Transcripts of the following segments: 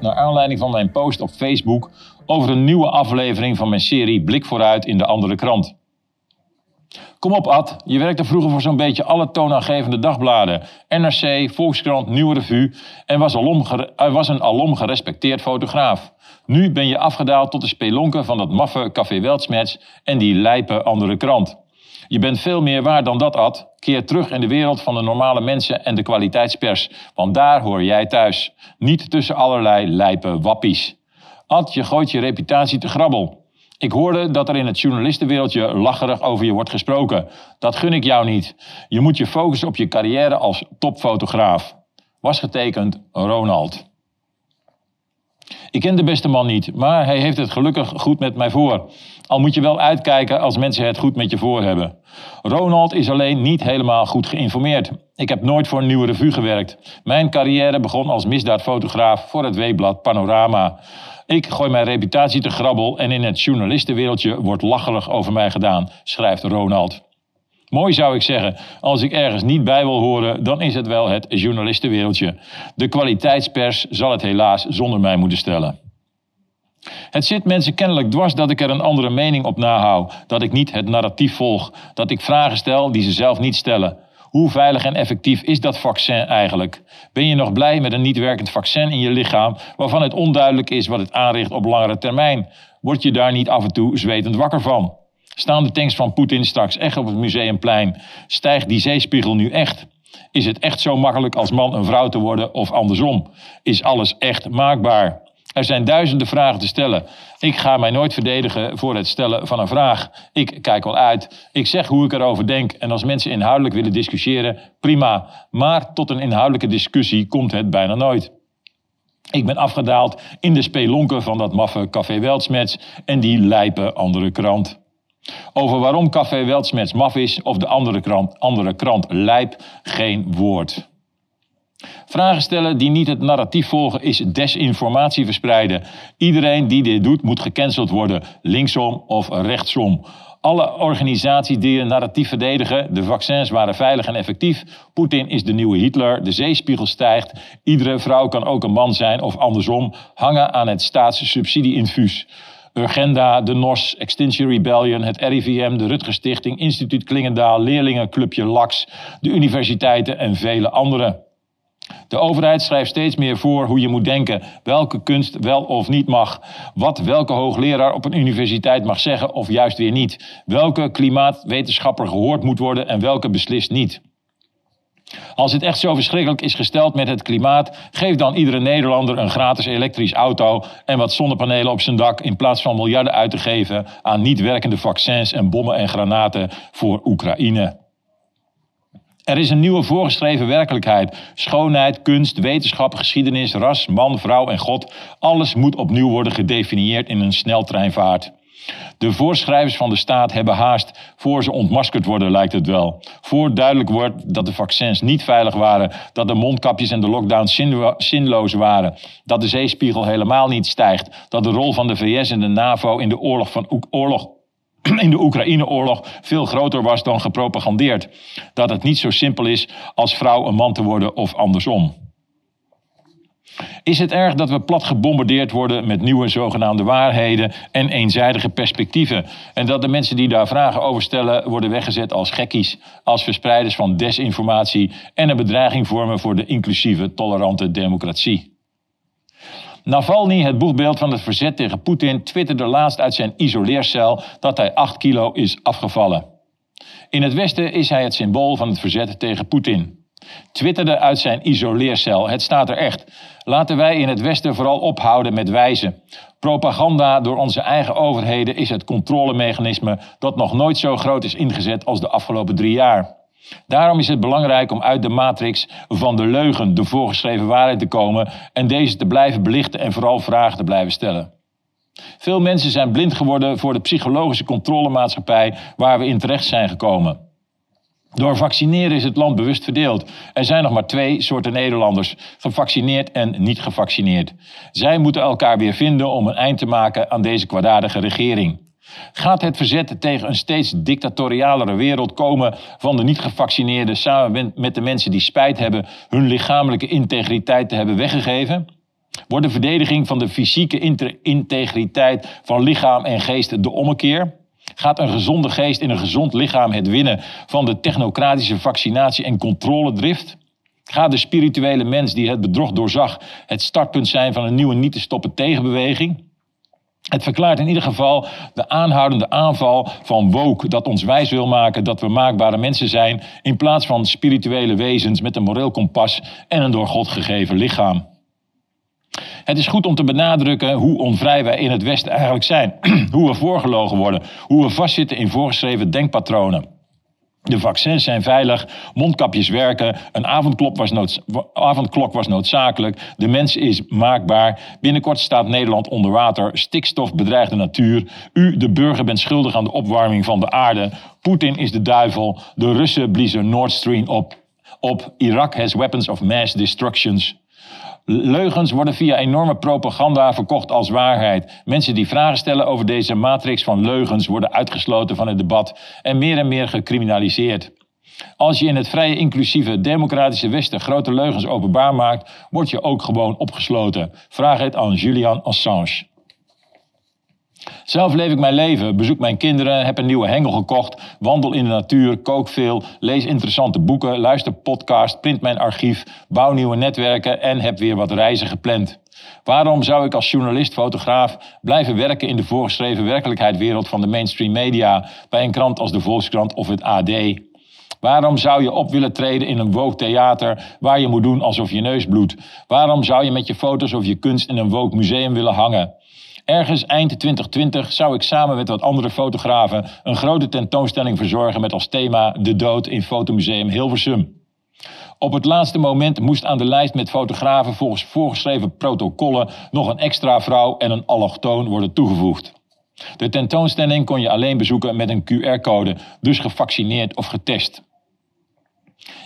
Naar aanleiding van mijn post op Facebook over een nieuwe aflevering van mijn serie Blik vooruit in de andere krant. Kom op Ad, je werkte vroeger voor zo'n beetje alle toonaangevende dagbladen. NRC, Volkskrant, Nieuwe Revue en was, alom was een alom gerespecteerd fotograaf. Nu ben je afgedaald tot de spelonken van dat maffe Café Weltsmets en die lijpe andere krant. Je bent veel meer waard dan dat, Ad. Keer terug in de wereld van de normale mensen en de kwaliteitspers. Want daar hoor jij thuis. Niet tussen allerlei lijpe wappies. Ad, je gooit je reputatie te grabbel. Ik hoorde dat er in het journalistenwereldje lacherig over je wordt gesproken. Dat gun ik jou niet. Je moet je focussen op je carrière als topfotograaf. Was getekend Ronald. Ik ken de beste man niet, maar hij heeft het gelukkig goed met mij voor. Al moet je wel uitkijken als mensen het goed met je voor hebben. Ronald is alleen niet helemaal goed geïnformeerd. Ik heb nooit voor een nieuwe revue gewerkt. Mijn carrière begon als misdaadfotograaf voor het weekblad Panorama. Ik gooi mijn reputatie te grabbel en in het journalistenwereldje wordt lacherig over mij gedaan, schrijft Ronald. Mooi zou ik zeggen, als ik ergens niet bij wil horen, dan is het wel het journalistenwereldje. De kwaliteitspers zal het helaas zonder mij moeten stellen. Het zit mensen kennelijk dwars dat ik er een andere mening op nahoud, dat ik niet het narratief volg, dat ik vragen stel die ze zelf niet stellen. Hoe veilig en effectief is dat vaccin eigenlijk? Ben je nog blij met een niet werkend vaccin in je lichaam waarvan het onduidelijk is wat het aanricht op langere termijn? Word je daar niet af en toe zwetend wakker van? Staan de tanks van Poetin straks echt op het museumplein? Stijgt die zeespiegel nu echt? Is het echt zo makkelijk als man een vrouw te worden of andersom? Is alles echt maakbaar? Er zijn duizenden vragen te stellen. Ik ga mij nooit verdedigen voor het stellen van een vraag. Ik kijk wel uit. Ik zeg hoe ik erover denk. En als mensen inhoudelijk willen discussiëren, prima. Maar tot een inhoudelijke discussie komt het bijna nooit. Ik ben afgedaald in de spelonken van dat maffe Café Weltsmets en die lijpe andere krant. Over waarom Café Weltsmets maf is of de andere krant, andere krant lijp, geen woord. Vragen stellen die niet het narratief volgen is desinformatie verspreiden. Iedereen die dit doet moet gecanceld worden, linksom of rechtsom. Alle organisaties die een narratief verdedigen, de vaccins waren veilig en effectief, Poetin is de nieuwe Hitler, de zeespiegel stijgt, iedere vrouw kan ook een man zijn of andersom, hangen aan het staatssubsidieinfuus. Urgenda, de NOS, Extinction Rebellion, het RIVM, de Rutger Stichting, Instituut Klingendaal, Leerlingenclubje LAX, de universiteiten en vele anderen. De overheid schrijft steeds meer voor hoe je moet denken, welke kunst wel of niet mag, wat welke hoogleraar op een universiteit mag zeggen of juist weer niet, welke klimaatwetenschapper gehoord moet worden en welke beslist niet. Als het echt zo verschrikkelijk is gesteld met het klimaat, geef dan iedere Nederlander een gratis elektrisch auto en wat zonnepanelen op zijn dak in plaats van miljarden uit te geven aan niet werkende vaccins en bommen en granaten voor Oekraïne. Er is een nieuwe voorgeschreven werkelijkheid. Schoonheid, kunst, wetenschap, geschiedenis, ras, man, vrouw en God. Alles moet opnieuw worden gedefinieerd in een sneltreinvaart. De voorschrijvers van de staat hebben haast voor ze ontmaskerd worden, lijkt het wel. Voor duidelijk wordt dat de vaccins niet veilig waren, dat de mondkapjes en de lockdowns zinloos waren, dat de zeespiegel helemaal niet stijgt, dat de rol van de VS en de NAVO in de oorlog, van oorlog in de Oekraïne-oorlog veel groter was dan gepropagandeerd. Dat het niet zo simpel is als vrouw een man te worden of andersom. Is het erg dat we plat gebombardeerd worden met nieuwe zogenaamde waarheden en eenzijdige perspectieven? En dat de mensen die daar vragen over stellen worden weggezet als gekkies, als verspreiders van desinformatie en een bedreiging vormen voor de inclusieve, tolerante democratie? Navalny, het boegbeeld van het verzet tegen Poetin, twitterde laatst uit zijn isoleercel dat hij 8 kilo is afgevallen. In het Westen is hij het symbool van het verzet tegen Poetin. Twitterde uit zijn isoleercel. Het staat er echt. Laten wij in het Westen vooral ophouden met wijzen. Propaganda door onze eigen overheden is het controlemechanisme dat nog nooit zo groot is ingezet als de afgelopen drie jaar. Daarom is het belangrijk om uit de matrix van de leugen, de voorgeschreven waarheid te komen en deze te blijven belichten en vooral vragen te blijven stellen. Veel mensen zijn blind geworden voor de psychologische controlemaatschappij waar we in terecht zijn gekomen. Door vaccineren is het land bewust verdeeld. Er zijn nog maar twee soorten Nederlanders: gevaccineerd en niet gevaccineerd. Zij moeten elkaar weer vinden om een eind te maken aan deze kwaadaardige regering. Gaat het verzet tegen een steeds dictatorialere wereld komen van de niet-gevaccineerden samen met de mensen die spijt hebben hun lichamelijke integriteit te hebben weggegeven? Wordt de verdediging van de fysieke integriteit van lichaam en geest de ommekeer? Gaat een gezonde geest in een gezond lichaam het winnen van de technocratische vaccinatie- en controledrift? Gaat de spirituele mens die het bedrog doorzag het startpunt zijn van een nieuwe niet te stoppen tegenbeweging? Het verklaart in ieder geval de aanhoudende aanval van woke dat ons wijs wil maken dat we maakbare mensen zijn in plaats van spirituele wezens met een moreel kompas en een door God gegeven lichaam. Het is goed om te benadrukken hoe onvrij wij in het Westen eigenlijk zijn, hoe we voorgelogen worden, hoe we vastzitten in voorgeschreven denkpatronen. De vaccins zijn veilig, mondkapjes werken, een avondklok was, avondklok was noodzakelijk, de mens is maakbaar. Binnenkort staat Nederland onder water, stikstof bedreigt de natuur. U, de burger, bent schuldig aan de opwarming van de aarde. Poetin is de duivel, de Russen bliezen Nord Stream op. Op Irak has weapons of mass destructions. Leugens worden via enorme propaganda verkocht als waarheid. Mensen die vragen stellen over deze matrix van leugens worden uitgesloten van het debat en meer en meer gecriminaliseerd. Als je in het vrije, inclusieve, democratische Westen grote leugens openbaar maakt, word je ook gewoon opgesloten. Vraag het aan Julian Assange. Zelf leef ik mijn leven, bezoek mijn kinderen, heb een nieuwe hengel gekocht, wandel in de natuur, kook veel, lees interessante boeken, luister podcast, print mijn archief, bouw nieuwe netwerken en heb weer wat reizen gepland. Waarom zou ik als journalist, fotograaf blijven werken in de voorgeschreven werkelijkheidwereld van de mainstream media bij een krant als de Volkskrant of het AD? Waarom zou je op willen treden in een woke theater waar je moet doen alsof je neus bloedt? Waarom zou je met je foto's of je kunst in een woke museum willen hangen? Ergens eind 2020 zou ik samen met wat andere fotografen een grote tentoonstelling verzorgen met als thema De dood in Fotomuseum Hilversum. Op het laatste moment moest aan de lijst met fotografen volgens voorgeschreven protocollen nog een extra vrouw en een allochtoon worden toegevoegd. De tentoonstelling kon je alleen bezoeken met een QR-code, dus gevaccineerd of getest.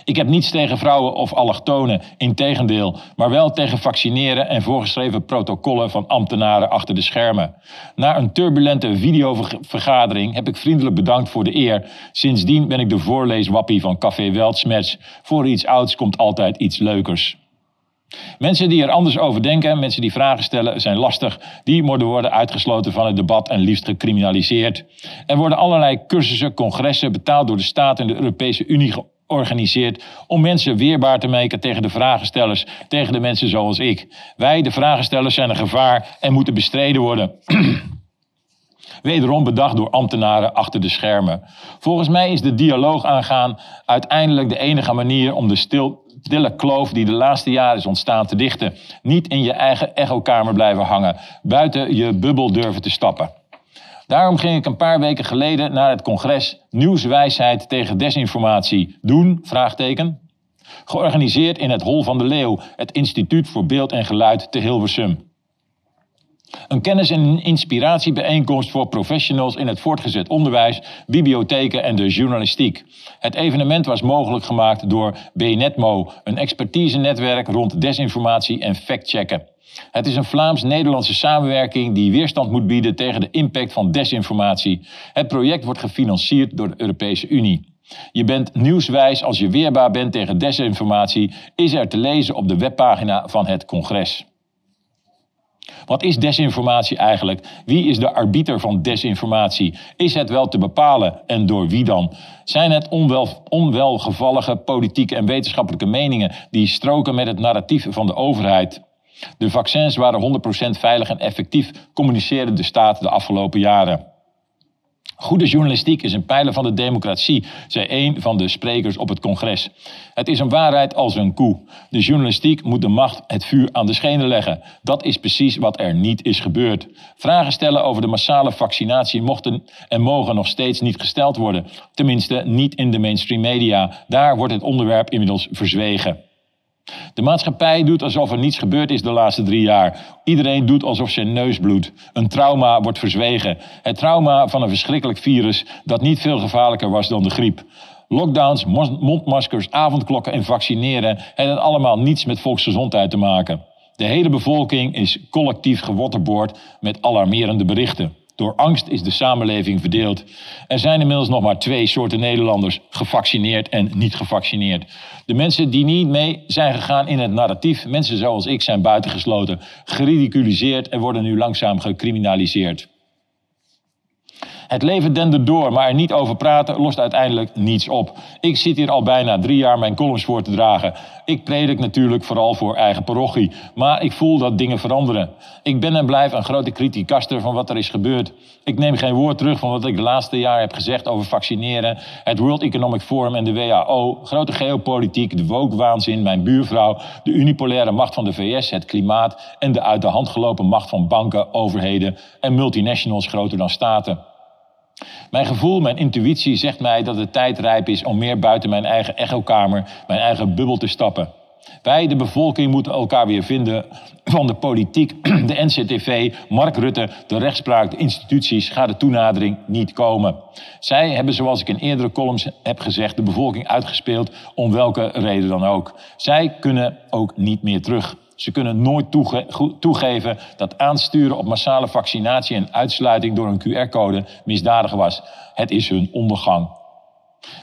Ik heb niets tegen vrouwen of allochtonen, integendeel, maar wel tegen vaccineren en voorgeschreven protocollen van ambtenaren achter de schermen. Na een turbulente videovergadering heb ik vriendelijk bedankt voor de eer. Sindsdien ben ik de voorleeswappie van Café Weltsmets. Voor iets ouds komt altijd iets leukers. Mensen die er anders over denken, mensen die vragen stellen, zijn lastig. Die moeten worden uitgesloten van het debat en liefst gecriminaliseerd. Er worden allerlei cursussen, congressen betaald door de staat en de Europese Unie organiseert om mensen weerbaar te maken tegen de vragenstellers, tegen de mensen zoals ik. Wij, de vragenstellers, zijn een gevaar en moeten bestreden worden. Wederom bedacht door ambtenaren achter de schermen. Volgens mij is de dialoog aangaan uiteindelijk de enige manier om de stil, stille kloof die de laatste jaren is ontstaan te dichten. Niet in je eigen echokamer blijven hangen, buiten je bubbel durven te stappen. Daarom ging ik een paar weken geleden naar het congres Nieuwswijsheid tegen desinformatie doen, vraagteken. Georganiseerd in het Hol van de Leeuw, het Instituut voor Beeld en Geluid te Hilversum. Een kennis- en inspiratiebijeenkomst voor professionals in het voortgezet onderwijs, bibliotheken en de journalistiek. Het evenement was mogelijk gemaakt door BNetMo, een expertise-netwerk rond desinformatie en factchecken. Het is een Vlaams-Nederlandse samenwerking die weerstand moet bieden tegen de impact van desinformatie. Het project wordt gefinancierd door de Europese Unie. Je bent nieuwswijs als je weerbaar bent tegen desinformatie, is er te lezen op de webpagina van het congres. Wat is desinformatie eigenlijk? Wie is de arbiter van desinformatie? Is het wel te bepalen en door wie dan? Zijn het onwel, onwelgevallige politieke en wetenschappelijke meningen die stroken met het narratief van de overheid? De vaccins waren 100% veilig en effectief, communiceerde de staat de afgelopen jaren. Goede journalistiek is een pijler van de democratie, zei een van de sprekers op het congres. Het is een waarheid als een koe. De journalistiek moet de macht het vuur aan de schenen leggen. Dat is precies wat er niet is gebeurd. Vragen stellen over de massale vaccinatie mochten en mogen nog steeds niet gesteld worden. Tenminste, niet in de mainstream media. Daar wordt het onderwerp inmiddels verzwegen. De maatschappij doet alsof er niets gebeurd is de laatste drie jaar. Iedereen doet alsof zijn neus bloedt. Een trauma wordt verzwegen. Het trauma van een verschrikkelijk virus dat niet veel gevaarlijker was dan de griep. Lockdowns, mondmaskers, avondklokken en vaccineren hebben allemaal niets met volksgezondheid te maken. De hele bevolking is collectief gewotterboord met alarmerende berichten. Door angst is de samenleving verdeeld. Er zijn inmiddels nog maar twee soorten Nederlanders: gevaccineerd en niet gevaccineerd. De mensen die niet mee zijn gegaan in het narratief, mensen zoals ik, zijn buitengesloten, geridiculiseerd en worden nu langzaam gecriminaliseerd. Het leven dendert door, maar er niet over praten lost uiteindelijk niets op. Ik zit hier al bijna drie jaar mijn columns voor te dragen. Ik predik natuurlijk vooral voor eigen parochie, maar ik voel dat dingen veranderen. Ik ben en blijf een grote criticaster van wat er is gebeurd. Ik neem geen woord terug van wat ik de laatste jaar heb gezegd over vaccineren, het World Economic Forum en de WHO, grote geopolitiek, de woke-waanzin, mijn buurvrouw, de unipolaire macht van de VS, het klimaat en de uit de hand gelopen macht van banken, overheden en multinationals groter dan staten. Mijn gevoel, mijn intuïtie zegt mij dat het tijd rijp is om meer buiten mijn eigen echokamer, mijn eigen bubbel te stappen. Wij, de bevolking, moeten elkaar weer vinden. Van de politiek, de NCTV, Mark Rutte, de rechtspraak, de instituties gaat de toenadering niet komen. Zij hebben, zoals ik in eerdere columns heb gezegd, de bevolking uitgespeeld, om welke reden dan ook. Zij kunnen ook niet meer terug. Ze kunnen nooit toegeven dat aansturen op massale vaccinatie en uitsluiting door een QR-code misdadig was. Het is hun ondergang.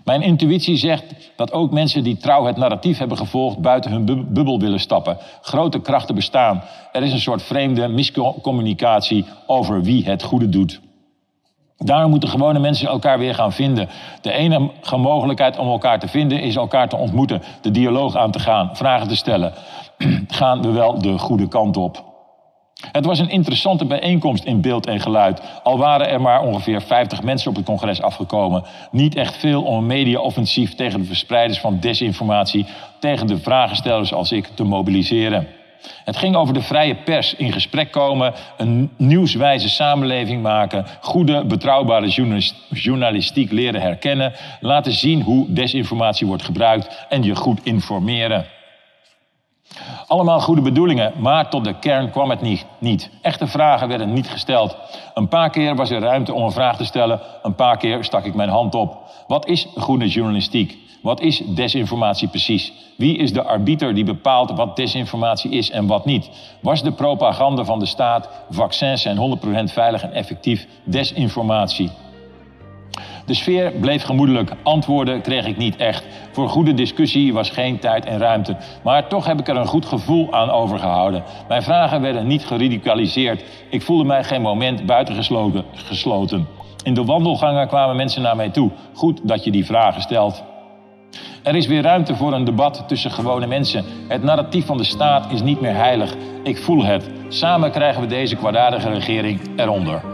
Mijn intuïtie zegt dat ook mensen die trouw het narratief hebben gevolgd buiten hun bubbel willen stappen. Grote krachten bestaan. Er is een soort vreemde miscommunicatie over wie het goede doet. Daarom moeten gewone mensen elkaar weer gaan vinden. De enige mogelijkheid om elkaar te vinden is elkaar te ontmoeten, de dialoog aan te gaan, vragen te stellen. gaan we wel de goede kant op? Het was een interessante bijeenkomst in beeld en geluid. Al waren er maar ongeveer 50 mensen op het congres afgekomen. Niet echt veel om een mediaoffensief tegen de verspreiders van desinformatie, tegen de vragenstellers als ik, te mobiliseren. Het ging over de vrije pers, in gesprek komen, een nieuwswijze samenleving maken, goede, betrouwbare journalistiek leren herkennen, laten zien hoe desinformatie wordt gebruikt en je goed informeren. Allemaal goede bedoelingen, maar tot de kern kwam het niet. niet. Echte vragen werden niet gesteld. Een paar keer was er ruimte om een vraag te stellen, een paar keer stak ik mijn hand op. Wat is goede journalistiek? Wat is desinformatie precies? Wie is de arbiter die bepaalt wat desinformatie is en wat niet? Was de propaganda van de staat, vaccins zijn 100% veilig en effectief desinformatie? De sfeer bleef gemoedelijk. Antwoorden kreeg ik niet echt. Voor goede discussie was geen tijd en ruimte. Maar toch heb ik er een goed gevoel aan overgehouden. Mijn vragen werden niet geradicaliseerd. Ik voelde mij geen moment buitengesloten. Gesloten. In de wandelgangen kwamen mensen naar mij toe. Goed dat je die vragen stelt. Er is weer ruimte voor een debat tussen gewone mensen. Het narratief van de staat is niet meer heilig. Ik voel het. Samen krijgen we deze kwaadaardige regering eronder.